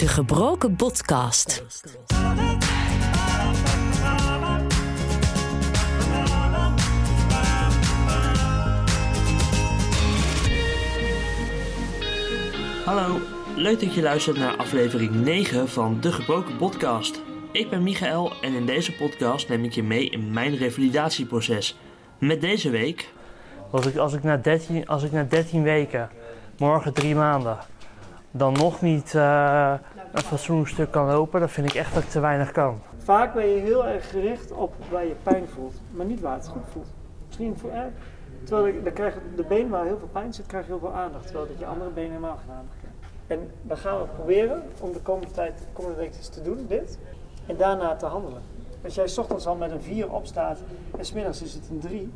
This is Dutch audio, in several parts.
De Gebroken Podcast. Hallo, leuk dat je luistert naar aflevering 9 van De Gebroken Podcast. Ik ben Michael en in deze podcast neem ik je mee in mijn revalidatieproces. Met deze week Als ik, als, ik na 13, als ik na 13 weken, morgen drie maanden, dan nog niet eh, een fatsoenlijk stuk kan lopen, dan vind ik echt dat ik te weinig kan. Vaak ben je heel erg gericht op waar je pijn voelt, maar niet waar het goed voelt. Misschien voor erg. Terwijl ik, dan krijg de been waar heel veel pijn zit, krijg je heel veel aandacht. Terwijl dat je andere benen helemaal geen aandacht krijgt. En dan gaan we proberen om de komende tijd, de komende week te doen, dit. En daarna te handelen. Als jij ochtends al met een 4 opstaat en smiddags is het een 3,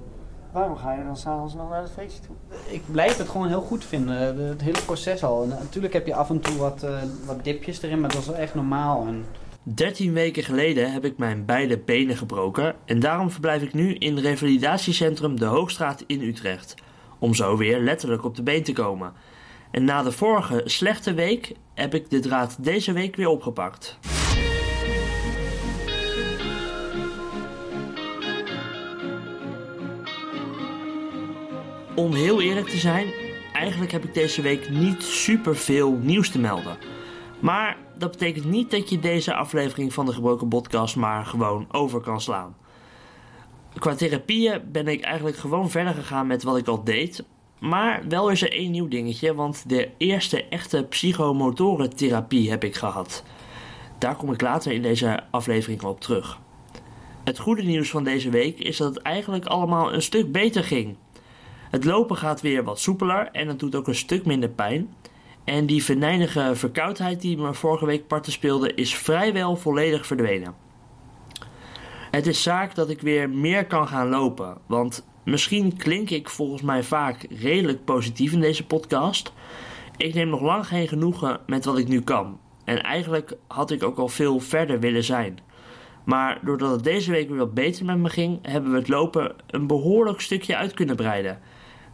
waarom ga je dan s'avonds nog naar het feestje toe? Ik blijf het gewoon heel goed vinden, de- het hele proces al. En natuurlijk heb je af en toe wat, eh, wat dipjes erin, maar dat is wel echt normaal. En 13 weken geleden heb ik mijn beide benen gebroken en daarom verblijf ik nu in revalidatiecentrum De Hoogstraat in Utrecht. Om zo weer letterlijk op de been te komen. En na de vorige slechte week heb ik de draad deze week weer opgepakt. Om heel eerlijk te zijn, eigenlijk heb ik deze week niet super veel nieuws te melden. Maar dat betekent niet dat je deze aflevering van de Gebroken Podcast maar gewoon over kan slaan. Qua therapieën ben ik eigenlijk gewoon verder gegaan met wat ik al deed. Maar wel is er één nieuw dingetje, want de eerste echte psychomotorentherapie heb ik gehad. Daar kom ik later in deze aflevering op terug. Het goede nieuws van deze week is dat het eigenlijk allemaal een stuk beter ging. Het lopen gaat weer wat soepeler en het doet ook een stuk minder pijn. En die venijnige verkoudheid die me vorige week parten speelde is vrijwel volledig verdwenen. Het is zaak dat ik weer meer kan gaan lopen, want misschien klink ik volgens mij vaak redelijk positief in deze podcast. Ik neem nog lang geen genoegen met wat ik nu kan. En eigenlijk had ik ook al veel verder willen zijn. Maar doordat het deze week weer wat beter met me ging, hebben we het lopen een behoorlijk stukje uit kunnen breiden.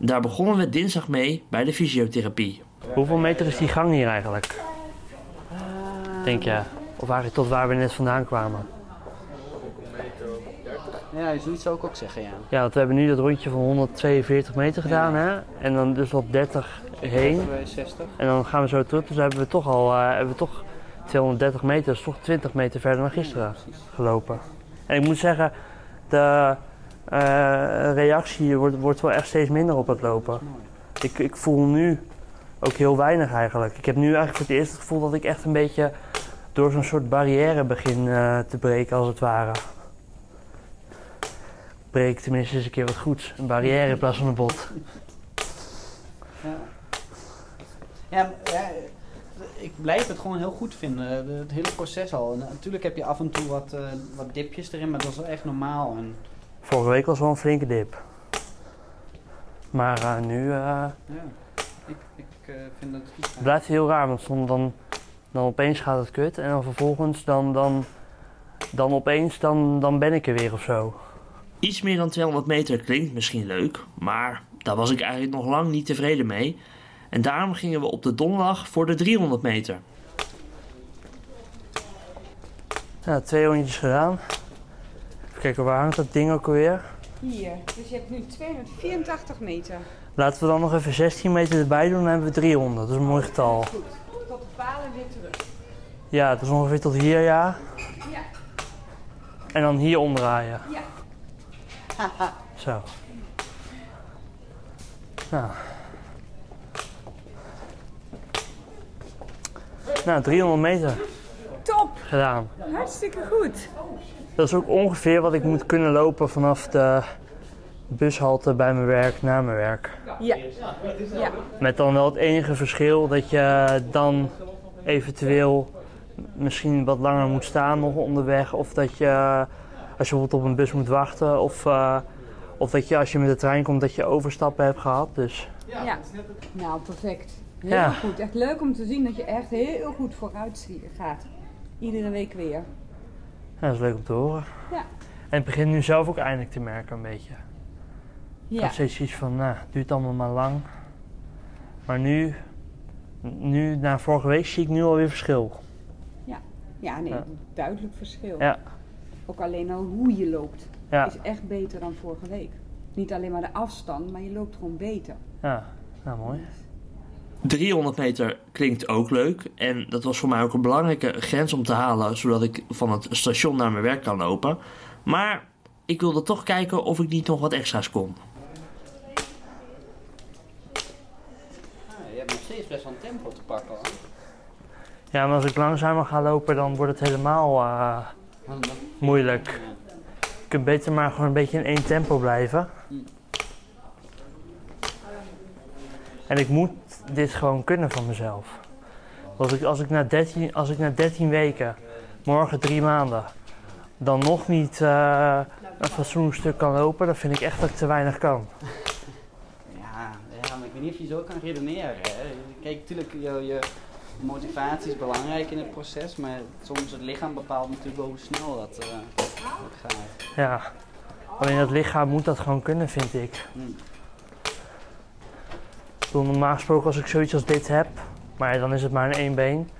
Daar begonnen we dinsdag mee bij de fysiotherapie. Hoeveel meter is die gang hier eigenlijk? Denk je? Of eigenlijk tot waar we net vandaan kwamen? ja, zoiets zou ik ook zeggen, ja. Ja, want we hebben nu dat rondje van 142 meter gedaan, hè? En dan dus op 30 heen. 60. En dan gaan we zo terug, dus hebben we toch al eh, hebben we toch 230 meter, dus toch 20 meter verder dan gisteren gelopen. En ik moet zeggen, de reactie wordt, wordt wel echt steeds minder op het lopen. Ik, ik voel nu ook heel weinig eigenlijk. Ik heb nu eigenlijk voor het eerst het gevoel dat ik echt een beetje door zo'n soort barrière begin eh, te breken, als het ware. Breek tenminste eens een keer wat goeds. Een barrière in plaats van een bot. Ja. Ja, ik blijf het gewoon heel goed vinden, de- het hele proces al. En natuurlijk heb je af en toe wat, eh, wat dipjes erin, maar dat is wel echt normaal. En, Vorige week was wel een flinke dip. Maar eh, nu eh, ja, ik, ik eh, vind dat het goed blijft het heel raar, want soms dan, dan opeens gaat het kut en dan vervolgens dan, dan, dan opeens dan, dan ben ik er weer of zo. Iets meer dan 200 meter klinkt misschien leuk, maar daar was ik eigenlijk nog lang niet tevreden mee. En daarom gingen we op de donderdag voor de 300 meter. Ja, twee rondjes gedaan. Even kijken, waar hangt dat ding ook alweer? Hier, dus je hebt nu 284 meter. Laten we dan nog even 16 meter erbij doen, dan hebben we 300. Dat is een mooi getal. Goed. Tot de palen weer terug. Ja, het is ongeveer tot hier, ja. Ja. En dan hier omdraaien. Ja. Zo. Nou. Nou, 300 meter Top! gedaan. Hartstikke goed. Dat is ook ongeveer wat ik moet kunnen lopen vanaf de bushalte bij mijn werk naar mijn werk. Ja. Ja. Met dan wel het enige verschil dat je dan eventueel misschien wat langer moet staan nog onderweg. Of dat je, als je bijvoorbeeld op een bus moet wachten. Of, eh, of dat je als je met de trein komt dat je overstappen hebt gehad. Dus Ja. Nou, perfect. Heel Ja. goed. Echt leuk om te zien dat je echt heel goed vooruit gaat. Iedere week weer. Ja, dat is leuk om te horen. Ja. En ik begin nu zelf ook eindelijk te merken een beetje. Ik Ja. had steeds iets van, nou, het duurt allemaal maar lang. Maar nu, nu, na vorige week, zie ik nu alweer verschil. Ja, nee, Ja. duidelijk verschil. Ja. Ook alleen al hoe je loopt Ja, is echt beter dan vorige week. Niet alleen maar de afstand, maar je loopt gewoon beter. ja. Nou, mooi. 300 meter klinkt ook leuk. En dat was voor mij ook een belangrijke grens om te halen, zodat ik van het station naar mijn werk kan lopen. Maar ik wilde toch kijken of ik niet nog wat extra's kon. Ah, je hebt nog steeds best wel een tempo te pakken hoor. Ja, maar als ik langzamer ga lopen, dan wordt het helemaal eh, moeilijk. Je kunt beter maar gewoon een beetje in één tempo blijven. Mm. En ik moet dit gewoon kunnen van mezelf. Als ik, als ik, na, 13, als ik na 13 weken, morgen drie maanden, dan nog niet eh, een fatsoenlijk stuk kan lopen, dan vind ik echt dat ik te weinig kan. Ja, ja, maar ik weet niet of je zo kan redeneren. Hè. Kijk, natuurlijk, je, je motivatie is belangrijk in het proces, maar soms het lichaam bepaalt natuurlijk wel hoe snel dat, eh, dat gaat. Ja. Alleen het lichaam moet dat gewoon kunnen, vind ik. Mm. Ik bedoel, normaal gesproken als ik zoiets als dit heb, maar dan is het maar een één been,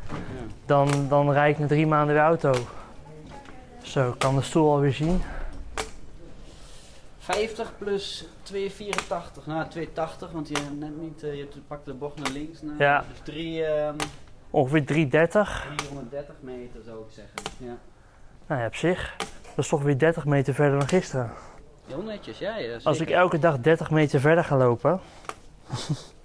dan, dan rijd ik na drie maanden weer auto. Zo, ik kan de stoel alweer zien. 50 plus 284, nou 280, want je hebt net niet, eh, je pakt de bocht naar links. Nou, Ja. Dus drie, ehm, Ongeveer 330. 330 meter zou ik zeggen. Ja. Nou ja, op zich. Dat is toch weer 30 meter verder dan gisteren. Heel netjes, ja. ja Als ik elke dag 30 meter verder ga lopen.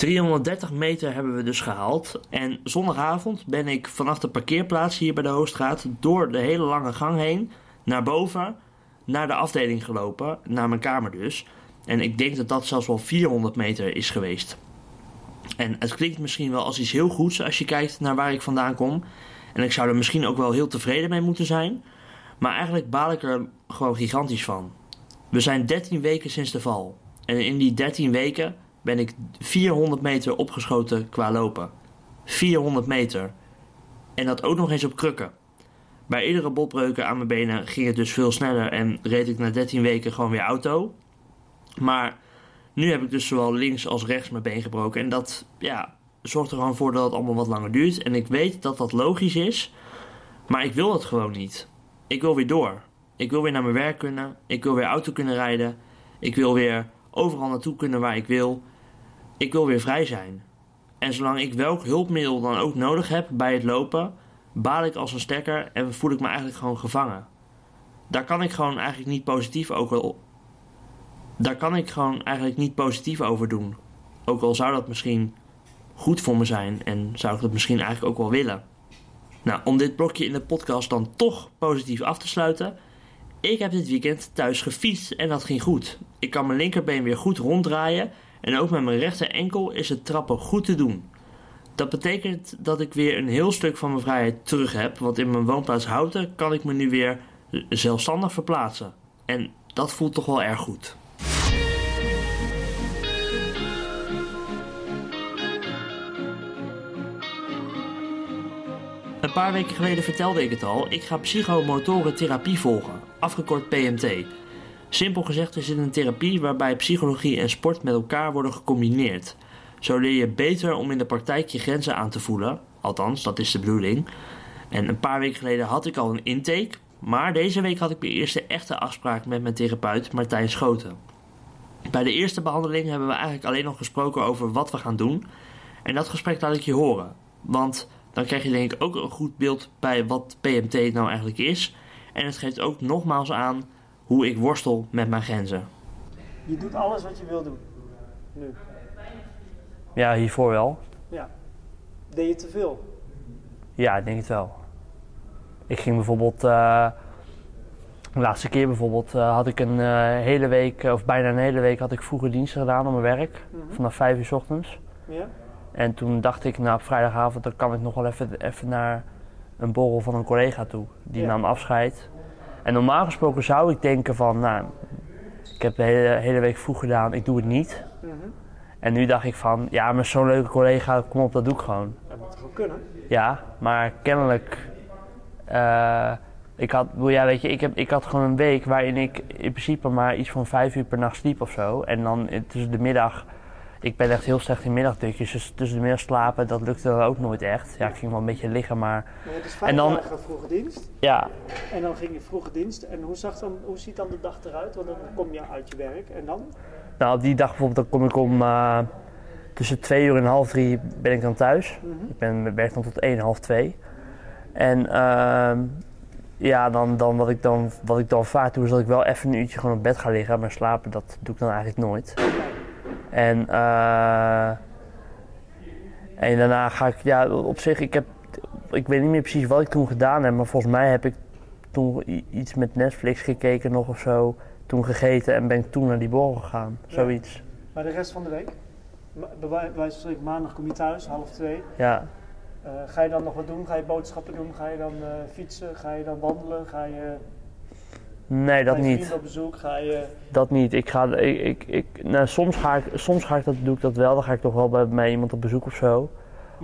330 meter hebben we dus gehaald. En zondagavond ben ik vanaf de parkeerplaats hier bij de Hoogstraat door de hele lange gang heen naar boven naar de afdeling gelopen, naar mijn kamer dus. En ik denk dat dat zelfs wel 400 meter is geweest. En het klinkt misschien wel als iets heel goeds als je kijkt naar waar ik vandaan kom. En ik zou er misschien ook wel heel tevreden mee moeten zijn. Maar eigenlijk baal ik er gewoon gigantisch van. We zijn 13 weken sinds de val. En in die 13 weken ben ik 400 meter opgeschoten qua lopen. 400 meter. En dat ook nog eens op krukken. Bij iedere botbreuken aan mijn benen ging het dus veel sneller en reed ik na 13 weken gewoon weer auto. Maar nu heb ik dus zowel links als rechts mijn been gebroken. En dat ja, zorgt er gewoon voor dat het allemaal wat langer duurt. En ik weet dat dat logisch is. Maar ik wil het gewoon niet. Ik wil weer door. Ik wil weer naar mijn werk kunnen. Ik wil weer auto kunnen rijden. Ik wil weer overal naartoe kunnen waar ik wil. Ik wil weer vrij zijn. En zolang ik welk hulpmiddel dan ook nodig heb bij het lopen, baal ik als een stekker en voel ik me eigenlijk gewoon gevangen. Daar kan ik gewoon eigenlijk niet positief over. Daar kan ik gewoon eigenlijk niet positief over doen. Ook al zou dat misschien goed voor me zijn en zou ik dat misschien eigenlijk ook wel willen. Nou, om dit blokje in de podcast dan toch positief af te sluiten. Ik heb dit weekend thuis gefietst en dat ging goed. Ik kan mijn linkerbeen weer goed ronddraaien en ook met mijn rechter enkel is het trappen goed te doen. Dat betekent dat ik weer een heel stuk van mijn vrijheid terug heb, want in mijn woonplaats Houten kan ik me nu weer zelfstandig verplaatsen. En dat voelt toch wel erg goed. Een paar weken geleden vertelde ik het al, ik ga psychomotoren therapie volgen, afgekort PMT. Simpel gezegd is het een therapie waarbij psychologie en sport met elkaar worden gecombineerd. Zo leer je beter om in de praktijk je grenzen aan te voelen, althans dat is de bedoeling. En een paar weken geleden had ik al een intake, maar deze week had ik mijn eerste echte afspraak met mijn therapeut Martijn Schoten. Bij de eerste behandeling hebben we eigenlijk alleen nog gesproken over wat we gaan doen. En dat gesprek laat ik je horen, want dan krijg je denk ik ook een goed beeld bij wat PMT nou eigenlijk is. En het geeft ook nogmaals aan hoe ik worstel met mijn grenzen. Je doet alles wat je wil doen. Nu. Ja, hiervoor wel. Deed je te veel? Ja, ik denk het wel. Ik ging bijvoorbeeld, eh, de laatste keer bijvoorbeeld, eh, had ik een eh, hele week, of bijna een hele week, had ik vroege diensten gedaan op mijn werk. Mhm. Vanaf vijf uur 's ochtends. Ja? En toen dacht ik, nou op vrijdagavond, dan kan ik nog wel even, even naar een borrel van een collega toe. Die Ja. nam afscheid. En normaal gesproken zou ik denken van, nou, ik heb de hele, hele week vroeg gedaan, ik doe het niet. Mhm. En nu dacht ik van, ja, maar zo'n leuke collega, kom op, dat doe ik gewoon. Dat moet gewoon kunnen. Ja, maar kennelijk. eh, ik had, ja, weet je, ik, heb, ik had gewoon een week waarin ik in principe maar iets van vijf uur per nacht sliep of zo. En dan eh, tussen de middag ik ben echt heel slecht in middagdukjes. Dus tussen de middag slapen, dat lukte ook nooit echt. Ja, ik ging wel een beetje liggen, maar Maar het is vijf En dan- dagen vroege dienst. ja, En dan ging je vroege dienst. En hoe, zag dan, hoe ziet dan de dag eruit? Want dan kom je uit je werk. En dan? nou op die dag bijvoorbeeld, dan kom ik om eh, tussen twee uur en half drie ben ik dan thuis. Mhm. Ik ben, werk dan tot 1, half 2. En ehm, ja, dan, dan, wat, ik dan, wat ik dan vaak doe, is dat ik wel even een uurtje gewoon op bed ga liggen. Maar slapen, dat doe ik dan eigenlijk nooit. En, eh, en daarna ga ik, ja, op zich, ik heb, ik weet niet meer precies wat ik toen gedaan heb. Maar volgens mij heb ik toen iets met Netflix gekeken nog of zo. Toen gegeten en ben ik toen naar die borrel gegaan. Ja. Zoiets. Maar de rest van de week? Bij wij- wijze van spreken, maandag kom je thuis, half twee. Ja. Eh, ga je dan nog wat doen? Ga je boodschappen doen? Ga je dan eh, fietsen? Ga je dan wandelen? Ga je Nee, dat niet. op bezoek? Ga je... Dat niet. Ik ga, ik, ik, ik, nou, soms, ga ik, soms ga ik dat, doe ik dat wel. Dan ga ik toch wel bij, bij iemand op bezoek of zo.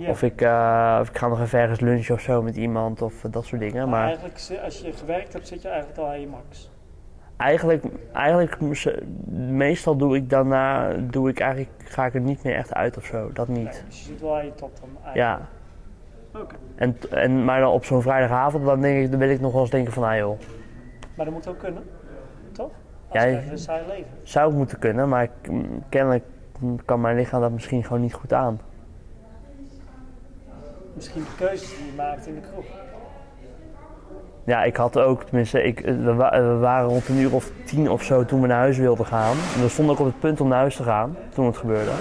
Of, ik, eh, of ik ga nog even ergens lunchen of zo met iemand of eh, dat soort dingen. Maar Maar eigenlijk, als je gewerkt hebt, zit je eigenlijk al aan je max. eigenlijk, eigenlijk meestal doe ik daarna, doe ik eigenlijk, ga ik er niet meer echt uit of zo. Dat Nee, niet. dus je zit wel aan je top dan eigenlijk. Ja. Oké. En, en, maar dan op zo'n vrijdagavond, dan, denk ik, dan wil ik nog wel eens denken van, ah joh, Maar dat moet ook kunnen, toch? Ja, Als je- je een saai leven. zou het moeten kunnen, maar mm, kennelijk kan mijn lichaam dat misschien gewoon niet goed aan. Misschien de keuzes die je maakt in de kroeg. Ja, ik had ook, tenminste, ik, eh, we, wa- we waren rond een uur of tien of zo toen we naar huis wilden gaan. En we stonden ook op het punt om naar huis te gaan toen het gebeurde.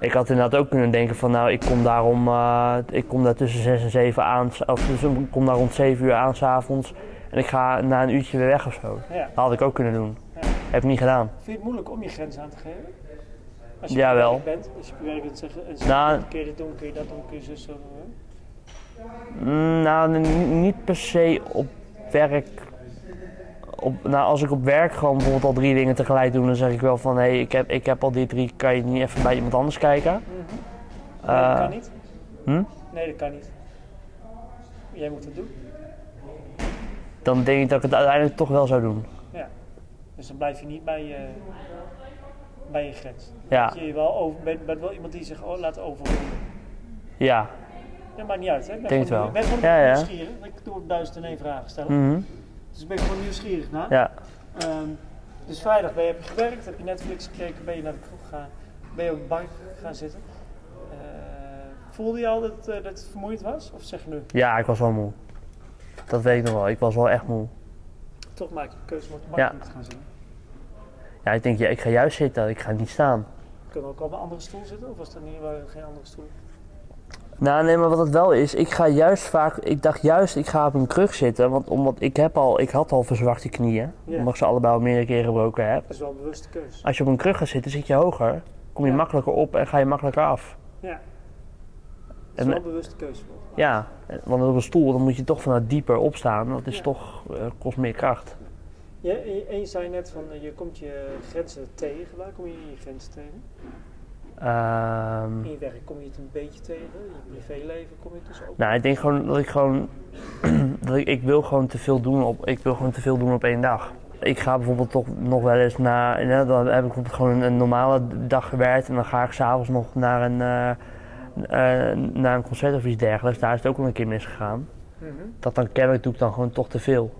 Ik had inderdaad ook kunnen denken van nou, ik kom daar, om, eh, ik kom daar tussen zes en zeven aan, of dus ik kom daar rond zeven uur aan s'avonds. En ik ga na een uurtje weer weg of zo. Ja. Dat had ik ook kunnen doen. Ja. Heb ik niet gedaan. Vind je het moeilijk om je grens aan te geven? Als je Ja, wel. bent, als je werk bent zeggen, en Nou- kun je dit doen, kun je dat doen, kun je zus zo doen. Mm, Nou, niet per se op werk. Op, nou, als ik op werk gewoon bijvoorbeeld al drie dingen tegelijk doe, dan zeg ik wel van hé, hey, ik, heb, ik heb al die drie, kan je niet even bij iemand anders kijken? Nee, dat Eh, kan niet. hm? Nee, dat kan niet. Jij moet het doen. Dan denk ik dat ik het uiteindelijk toch wel zou doen. Dus dan blijf je niet bij je, bij je grens. Ja, Dat je wel over, bent, bent wel iemand die oh laat overroelen. ja. Dat maakt niet uit, hè? Ik ben Denk het gewoon, wel. ik ben gewoon Ja, ja. nieuwsgierig. Ik doe duizend en één vragen stellen. Mhm. Dus ik ben gewoon nieuwsgierig naar. Ja. Ehm, dus vrijdag ben je, heb je gewerkt, heb je Netflix gekeken, ben je naar de kroeg gegaan, ben je op de bank gaan zitten. Eh, voelde je al dat, eh, dat het vermoeid was? Of zeg je nu, ja, ik was wel moe. Dat weet ik nog wel. Ik was wel echt moe. toch maak je de keuze om op de bank Ja. te gaan zitten? Ja, ik denk, ja, ik ga juist zitten. Ik ga niet staan. Kun je ook op een andere stoel zitten? Of was dat niet waar geen andere stoel? Nou, nee, maar wat het wel is, ik ga juist vaak, ik dacht juist, ik ga op een kruk zitten, want omdat ik heb al, ik had al verzwakte knieën, omdat ik ze allebei al meerdere keren gebroken heb. Dat is wel een bewuste keuze. Als je op een kruk gaat zitten, zit je hoger, kom je Ja. makkelijker op en ga je makkelijker af. Ja. Is wel een bewuste keuze. voor. Ja, want op een stoel, dan moet je toch vanuit dieper opstaan, dat is Ja. toch, eh, kost meer kracht. Ja, en je- en je zei net van, eh, je komt je grenzen tegen. Waar kom je je grenzen tegen? Ehm, In je werk kom je het een beetje tegen. In je privéleven kom je het dus ook. nou, ik denk gewoon dat ik gewoon, dat ik, ik wil gewoon te veel doen op, ik wil gewoon te veel doen op één dag. Ik ga bijvoorbeeld toch nog wel eens naar, dan heb ik bijvoorbeeld gewoon een, een normale dag gewerkt en dan ga ik s'avonds nog naar een, eh, naar een concert of iets dergelijks. Daar is het ook al een keer misgegaan. Mhm. Dat dan kennelijk doe ik dan gewoon toch te veel.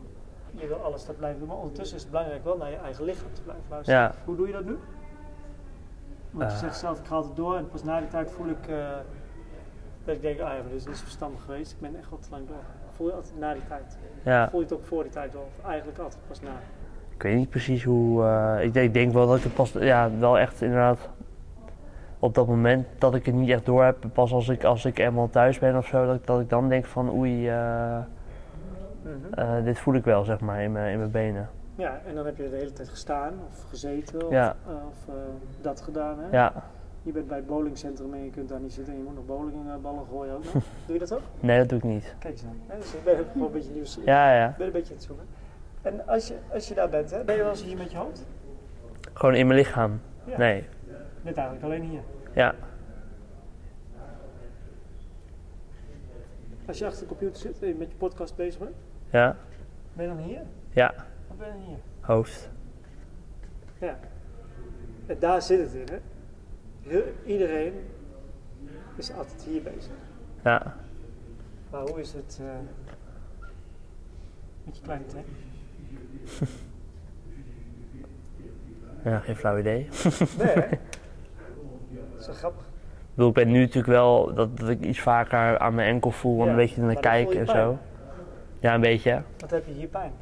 Je wil alles dat blijven doen, maar ondertussen is het belangrijk wel naar je eigen lichaam te blijven luisteren. Ja, Hoe doe je dat nu? Want je Eh. zegt zelf, ik ga altijd door en pas na die tijd voel ik eh, dat ik denk, ah ja, maar dit is verstandig geweest. Ik ben echt al te lang door. Voel je altijd na die tijd? ja. Voel je het ook voor die tijd wel? Of eigenlijk altijd pas na? Ik weet niet precies hoe. eh, ik, denk, ik denk wel dat ik het pas. Ja, wel echt inderdaad. Op dat moment dat ik het niet echt door heb. Pas als ik, als ik eenmaal thuis ben of zo. Dat, ik- dat ik dan denk van oei. eh, Mhm. eh, dit voel ik wel zeg maar in mijn, in mijn benen. Ja, en dan heb je de hele tijd gestaan of gezeten of, Ja. eh, of dat gedaan. Hè? Ja, Je bent bij het bowlingcentrum en je kunt daar niet zitten en je moet nog bowlingballen gooien ook nog. Doe je dat ook? nee, dat doe ik niet. Kijk eens aan. Dus ik ben gewoon een beetje nieuwsgierig. Ja, ja. Ik ben een beetje aan het zoeken. En als je, als je daar bent, hè, ben je wel eens hier met je hoofd? Gewoon in mijn lichaam. Ja. Nee. Bent eigenlijk alleen hier. Ja. Als je achter de computer zit en je met je podcast bezig bent, Ja. ben je dan hier? Ja. Ben je dan hier? Hoofd. Ja. En daar zit het in, hè? heel- iedereen is altijd hier bezig. Ja. Maar hoe is het eh, met je kleine tek? ja, geen flauw idee. Nee, hè? Dat is wel grappig. Ik bedoel, ik ben nu natuurlijk wel dat, dat ik iets vaker aan mijn enkel voel en Ja, een beetje naar kijk en pijn. zo. Ja, een beetje. Wat heb je hier pijn?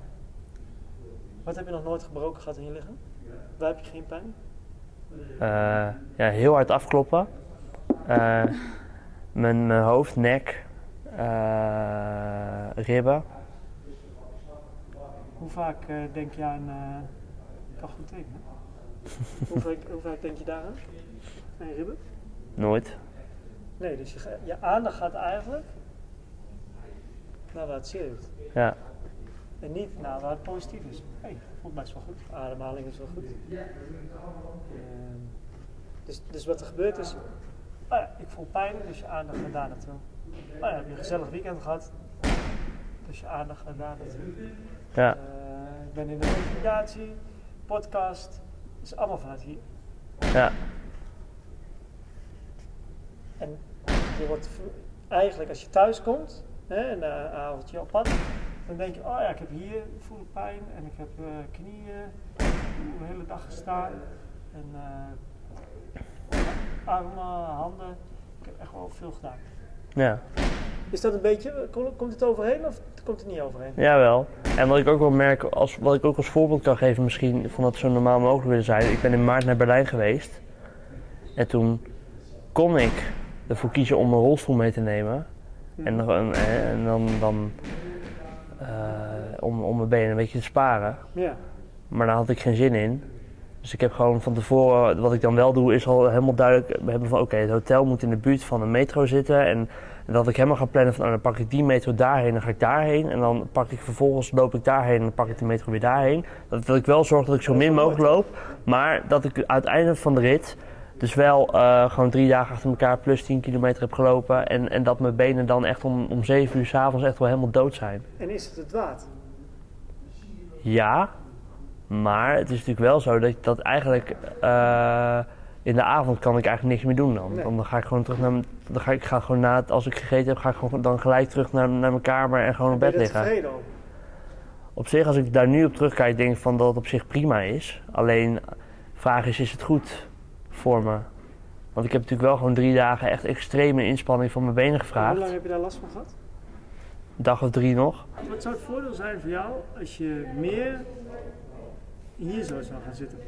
Wat heb je nog nooit gebroken gehad in je lichaam? Waar heb je geen pijn? Eh, ja, heel hard afkloppen. Eh, mijn, mijn hoofd, nek, eh, ribben. Hoe vaak denk je aan... ik kan goed tekenen. hoe, vaak, hoe vaak denk je daaraan? Aan je ribben? Nooit. Nee, dus je, je aandacht gaat eigenlijk naar waar het zeert. Ja. En niet naar waar het positief is. Hé, hey, voelt best wel goed. Ademhaling is wel goed. Ehm, dus, dus wat er gebeurt is, ah ja, ik voel pijn, dus je aandacht gaat daar naartoe. Ah ja, heb je een gezellig weekend gehad, dus je aandacht gaat daar naartoe. Ja. Eh, ik ben in de revalidatie, podcast, is allemaal vanuit hier. Ja. En je wordt eigenlijk als je thuis komt hè, een avondje op pad, dan denk je, oh ja, ik heb hier voel ik pijn en ik heb eh, knieën, de hele dag gestaan en eh, armen, handen. Ik heb echt wel veel gedaan. Ja. Is dat een beetje, kom- komt het overheen of komt het niet overheen? Jawel. En wat ik ook wel merk, als, wat ik ook als voorbeeld kan geven misschien, van dat zo normaal mogelijk willen zijn. Ik ben in maart naar Berlijn geweest. En toen kon ik ervoor kiezen om een rolstoel mee te nemen. En, dan- en, en dan, dan eh, om, om mijn benen een beetje te sparen. Ja, Maar daar had ik geen zin in. Dus ik heb gewoon van tevoren, wat ik dan wel doe, is al helemaal duidelijk we hebben van oké, het hotel moet in de buurt van een metro zitten. En dat ik helemaal ga plannen van oh, dan pak ik die metro daarheen, dan ga ik daarheen. En dan pak ik vervolgens, loop ik daarheen en dan pak ik de metro weer daarheen. Dat, dat ik wel zorg dat ik zo Dat min mogelijk loop. Maar dat ik uiteindelijk van de rit dus wel eh, gewoon drie dagen achter elkaar plus 10 kilometer heb gelopen. En, en dat mijn benen dan echt om, om 7 uur s'avonds echt wel helemaal dood zijn. en is het het waard? Ja, maar het is natuurlijk wel zo dat, dat eigenlijk eh, in de avond kan ik eigenlijk niks meer doen dan. Nee. Dan ga ik gewoon terug naar mijn- dan ga ik ga gewoon na het, als ik gegeten heb, ga ik gewoon dan gelijk terug naar, naar mijn kamer en gewoon op bed liggen. tevreden? Op zich, als ik daar nu op terugkijk, denk ik van dat het op zich prima is. Alleen, de vraag is, is het goed voor me? Want ik heb natuurlijk wel gewoon drie dagen echt extreme inspanning van mijn benen En Hoe gevraagd. lang heb je daar last van gehad? Een dag of drie nog. Wat zou het voordeel zijn voor jou als je meer hier zo zou gaan zitten?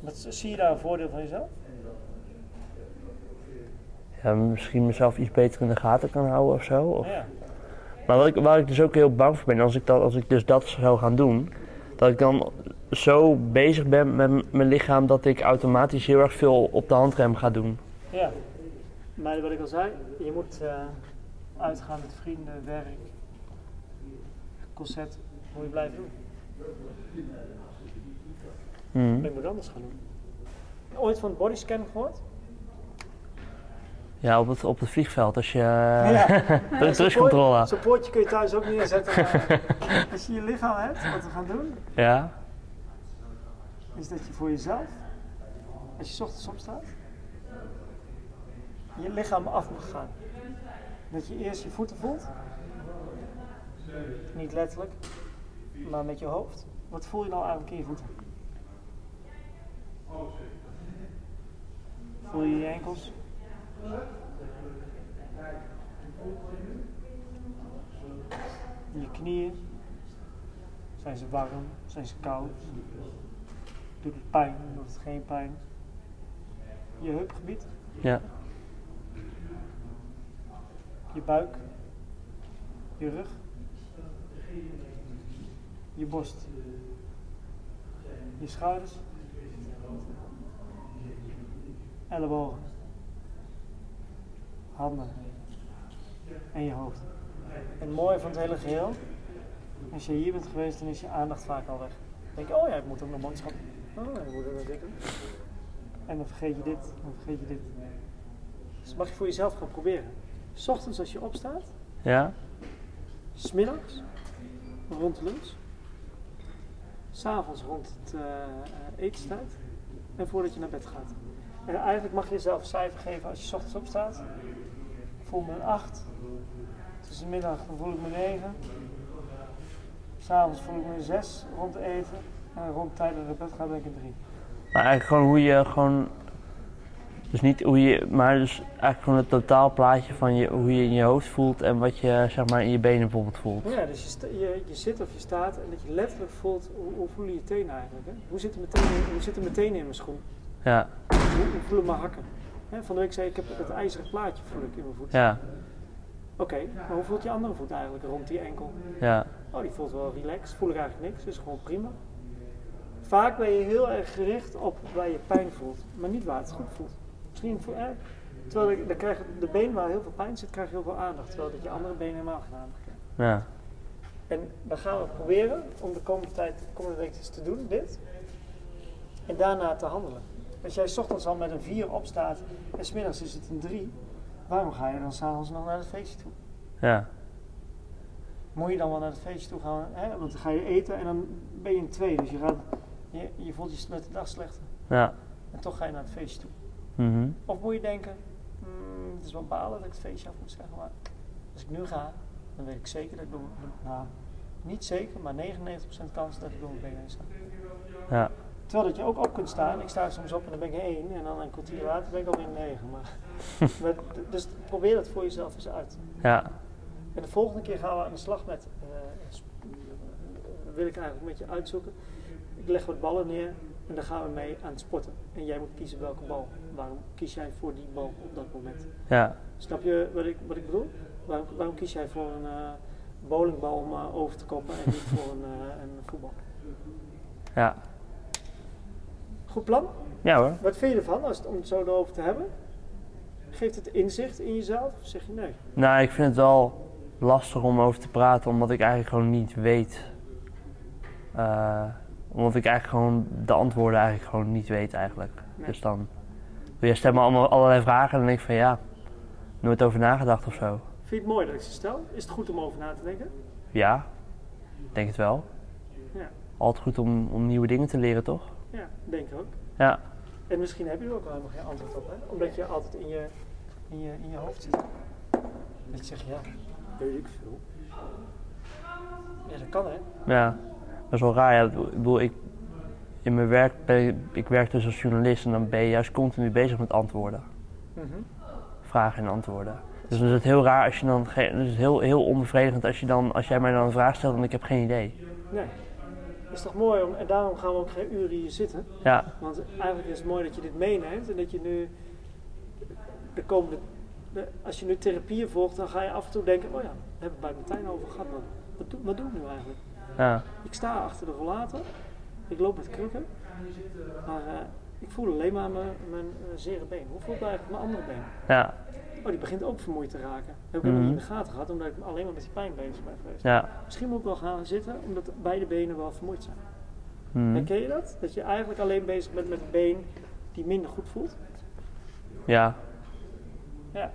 Wat, zie je daar een voordeel van jezelf? Ja, misschien mezelf iets beter in de gaten kan houden of zo. Of... Ja. Maar wat ik, waar ik dus ook heel bang voor ben, als ik, dat, als ik dus dat zou gaan doen, dat ik dan zo bezig ben met mijn lichaam dat ik automatisch heel erg veel op de handrem ga doen. ja. Maar wat ik al zei, je moet eh, uitgaan met vrienden, werk, concert, moet je blijven doen. Maar je moet anders gaan doen. Ooit van bodyscan gehoord? Ja, op het, op het vliegveld, als je... Ja. de rustcontrole. Zo'n poortje kun je thuis ook neerzetten. maar als je je lichaam hebt, wat we gaan doen, Ja, is dat je voor jezelf, als je ochtends opstaat, je lichaam af moet gaan. Dat je eerst je voeten voelt. Niet letterlijk, maar met je hoofd. Wat voel je nou eigenlijk in je voeten? Voel je je enkels? Je knieën? Zijn ze warm? Zijn ze koud? Doet het pijn? Doet het geen pijn? Je heupgebied? ja, Je buik? Je rug? Je borst? Je schouders? Ellebogen? Handen? En je hoofd. En het mooie van het hele geheel, als je hier bent geweest, dan is je aandacht vaak al weg. Dan denk je, oh ja, ik moet ook nog boodschappen. Oh, moet dit doen. En dan vergeet je dit, dan vergeet je dit. Dus mag je voor jezelf gaan proberen. 's ochtends als je opstaat, ja, smiddags, rond de lunch, s'avonds rond het eh, etenstijd en voordat je naar bed gaat. En eigenlijk mag je jezelf een cijfer geven als je 's ochtends opstaat. Ik voel me een 8. Tussen de middag voel ik me 9. S'avonds voel ik me een 6 rond eten. Rond de tijd dat ik naar bed ga ben ik een 3. Maar eigenlijk gewoon hoe je gewoon. Dus niet hoe je. Maar dus eigenlijk gewoon het totaalplaatje van je, hoe je in je hoofd voelt en wat je zeg maar in je benen bijvoorbeeld voelt. Ja, dus je, je, je zit of je staat en dat je letterlijk voelt hoe, hoe voelen je tenen eigenlijk. Hè? Hoe tenen, hoe zitten mijn tenen in mijn schoen? Ja, Hoe, hoe voelen mijn hakken? Hè, van de week zei ik, ik heb het ijzeren plaatje voel ik in mijn voet. ja, Oké, maar hoe voelt je andere voet eigenlijk rond die enkel? ja, Oh, die voelt wel relaxed. Voel ik eigenlijk niks, dus gewoon prima. Vaak ben je heel erg gericht op waar je pijn voelt, maar niet waar het goed voelt. Misschien voel je, terwijl dan krijg de been waar heel veel pijn zit, krijg je heel veel aandacht. Terwijl dat je andere benen helemaal geen aandacht krijgt. ja, En dan gaan we proberen om de komende tijd, de komende week eens te doen, dit. En daarna te handelen. Als jij 's ochtends al met een 4 opstaat en smiddags is het een 3, waarom ga je dan s'avonds nog naar het feestje toe? ja, Moet je dan wel naar het feestje toe gaan, hè? want dan ga je eten en dan ben je een 2. Dus je, gaat, je, je voelt je met de dag slechter. ja. En toch ga je naar het feestje toe. mhm, Of moet je denken, "Hmm, het is wel balen dat ik het feestje af moet zeggen, maar als ik nu ga, dan weet ik zeker dat ik door nou, niet zeker, maar 99% kans dat ik door mijn benen heen sta. ja, Terwijl dat je ook op kunt staan. Ik sta soms op en dan ben ik één en dan een kwartier later ben ik alweer een negen. Maar, maar, dus probeer dat voor jezelf eens uit. ja, En de volgende keer gaan we aan de slag met, eh, wil ik eigenlijk met je uitzoeken. Leg wat ballen neer en daar gaan we mee aan het sporten. En jij moet kiezen welke bal. Waarom kies jij voor die bal op dat moment? ja, Snap je wat ik, wat ik bedoel? Waarom, waarom kies jij voor een eh, bowlingbal om eh, over te koppen en niet voor een, eh, een voetbal? ja. Goed plan? Ja hoor. Wat vind je ervan als het, om het zo erover te hebben? Geeft het inzicht in jezelf? Of zeg je nee? Nou, ik vind het wel lastig om over te praten, omdat ik eigenlijk gewoon niet weet. Omdat ik eigenlijk gewoon de antwoorden eigenlijk gewoon niet weet eigenlijk. Nee. Dus dan wil je stemmen allemaal allerlei vragen en dan denk ik van ja, nooit over nagedacht of zo. Vind je het mooi dat ik ze stel? Is het goed om over na te denken? Ja, ik denk het wel. Ja. Altijd goed om, om nieuwe dingen te leren, toch? Ja, denk ik ook. Ja, En misschien heb je er ook wel helemaal geen antwoord op, hè? Omdat je altijd in je, in je, in je hoofd zit. Dat je zegt, ja, weet ik veel. Ja, dat kan, hè? ja. Dat is wel raar. Ja. Ik bedoel, ik, in mijn werk ben ik, werk dus als journalist en dan ben je juist continu bezig met antwoorden. Mhm. vragen en antwoorden. Dus dan is het heel raar als je dan dus het is heel, heel onbevredigend als je dan als jij mij dan een vraag stelt en ik heb geen idee. Nee. Is toch mooi, om, en daarom gaan we ook geen uren hier zitten. Ja, Want eigenlijk is het mooi dat je dit meeneemt en dat je nu de komende, de- als je nu therapieën volgt, dan ga je af en toe denken, oh ja, we hebben het bij Martijn over gehad, wat doe, wat doe ik nu eigenlijk? Ja, Ik sta achter de rollator, ik loop met krukken, maar eh, ik voel alleen maar mijn, mijn eh, zere been. Hoe voelt eigenlijk mijn andere been? ja, Oh, die begint ook vermoeid te raken. Dat heb ik helemaal Mhm. niet in de gaten gehad, omdat ik alleen maar met die pijn bezig ben geweest. ja. Misschien moet ik wel gaan zitten, omdat beide benen wel vermoeid zijn. Mhm. Herken je dat? Dat je eigenlijk alleen bezig bent met het been die minder goed voelt? Ja, Ja.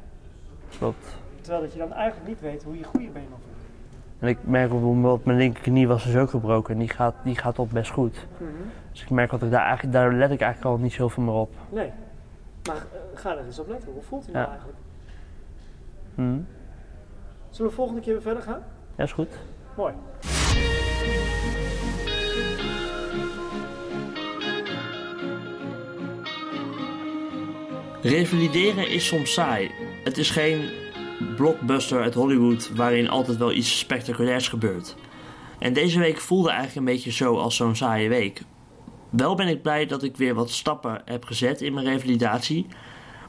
klopt. Terwijl dat je dan eigenlijk niet weet hoe je goede been nog voelt. En ik merk bijvoorbeeld mijn linkerknie was dus ook gebroken en die gaat, die gaat op best goed. Dus ik merk dat ik daar eigenlijk, daar let ik eigenlijk al niet zoveel meer op. Nee. Maar eh, ga er eens op letten. Hoe voelt hij nou Ja. eigenlijk? Mhm. Zullen we volgende keer weer verder gaan? Ja, is goed. Mooi. Revalideren is soms saai. Het is geen blockbuster uit Hollywood waarin altijd wel iets spectaculairs gebeurt. En deze week voelde eigenlijk een beetje zo als zo'n saaie week. Wel ben ik blij dat ik weer wat stappen heb gezet in mijn revalidatie,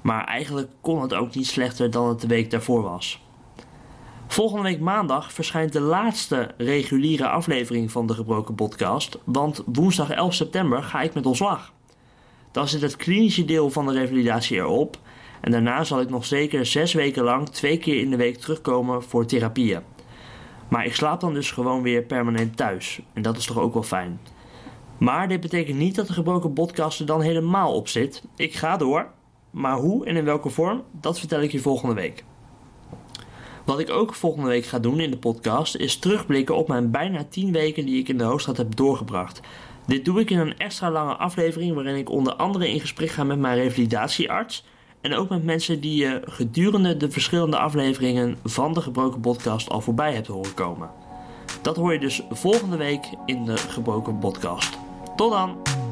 maar eigenlijk kon het ook niet slechter dan het de week daarvoor was. Volgende week maandag verschijnt de laatste reguliere aflevering van de Gebroken Podcast, want woensdag 11 september ga ik met ontslag. Dan zit het klinische deel van de revalidatie erop. En daarna zal ik nog zeker zes weken lang twee keer in de week terugkomen voor therapieën. Maar ik slaap dan dus gewoon weer permanent thuis. En dat is toch ook wel fijn. Maar dit betekent niet dat de gebroken podcast er dan helemaal op zit. Ik ga door. Maar hoe en in welke vorm, dat vertel ik je volgende week. Wat ik ook volgende week ga doen in de podcast is terugblikken op mijn bijna 10 weken die ik in de Hoofdstad heb doorgebracht. Dit doe ik in een extra lange aflevering waarin ik onder andere in gesprek ga met mijn revalidatiearts en ook met mensen die je gedurende de verschillende afleveringen van de Gebroken Podcast al voorbij hebt horen komen. Dat hoor je dus volgende week in de Gebroken Podcast. Tot dan!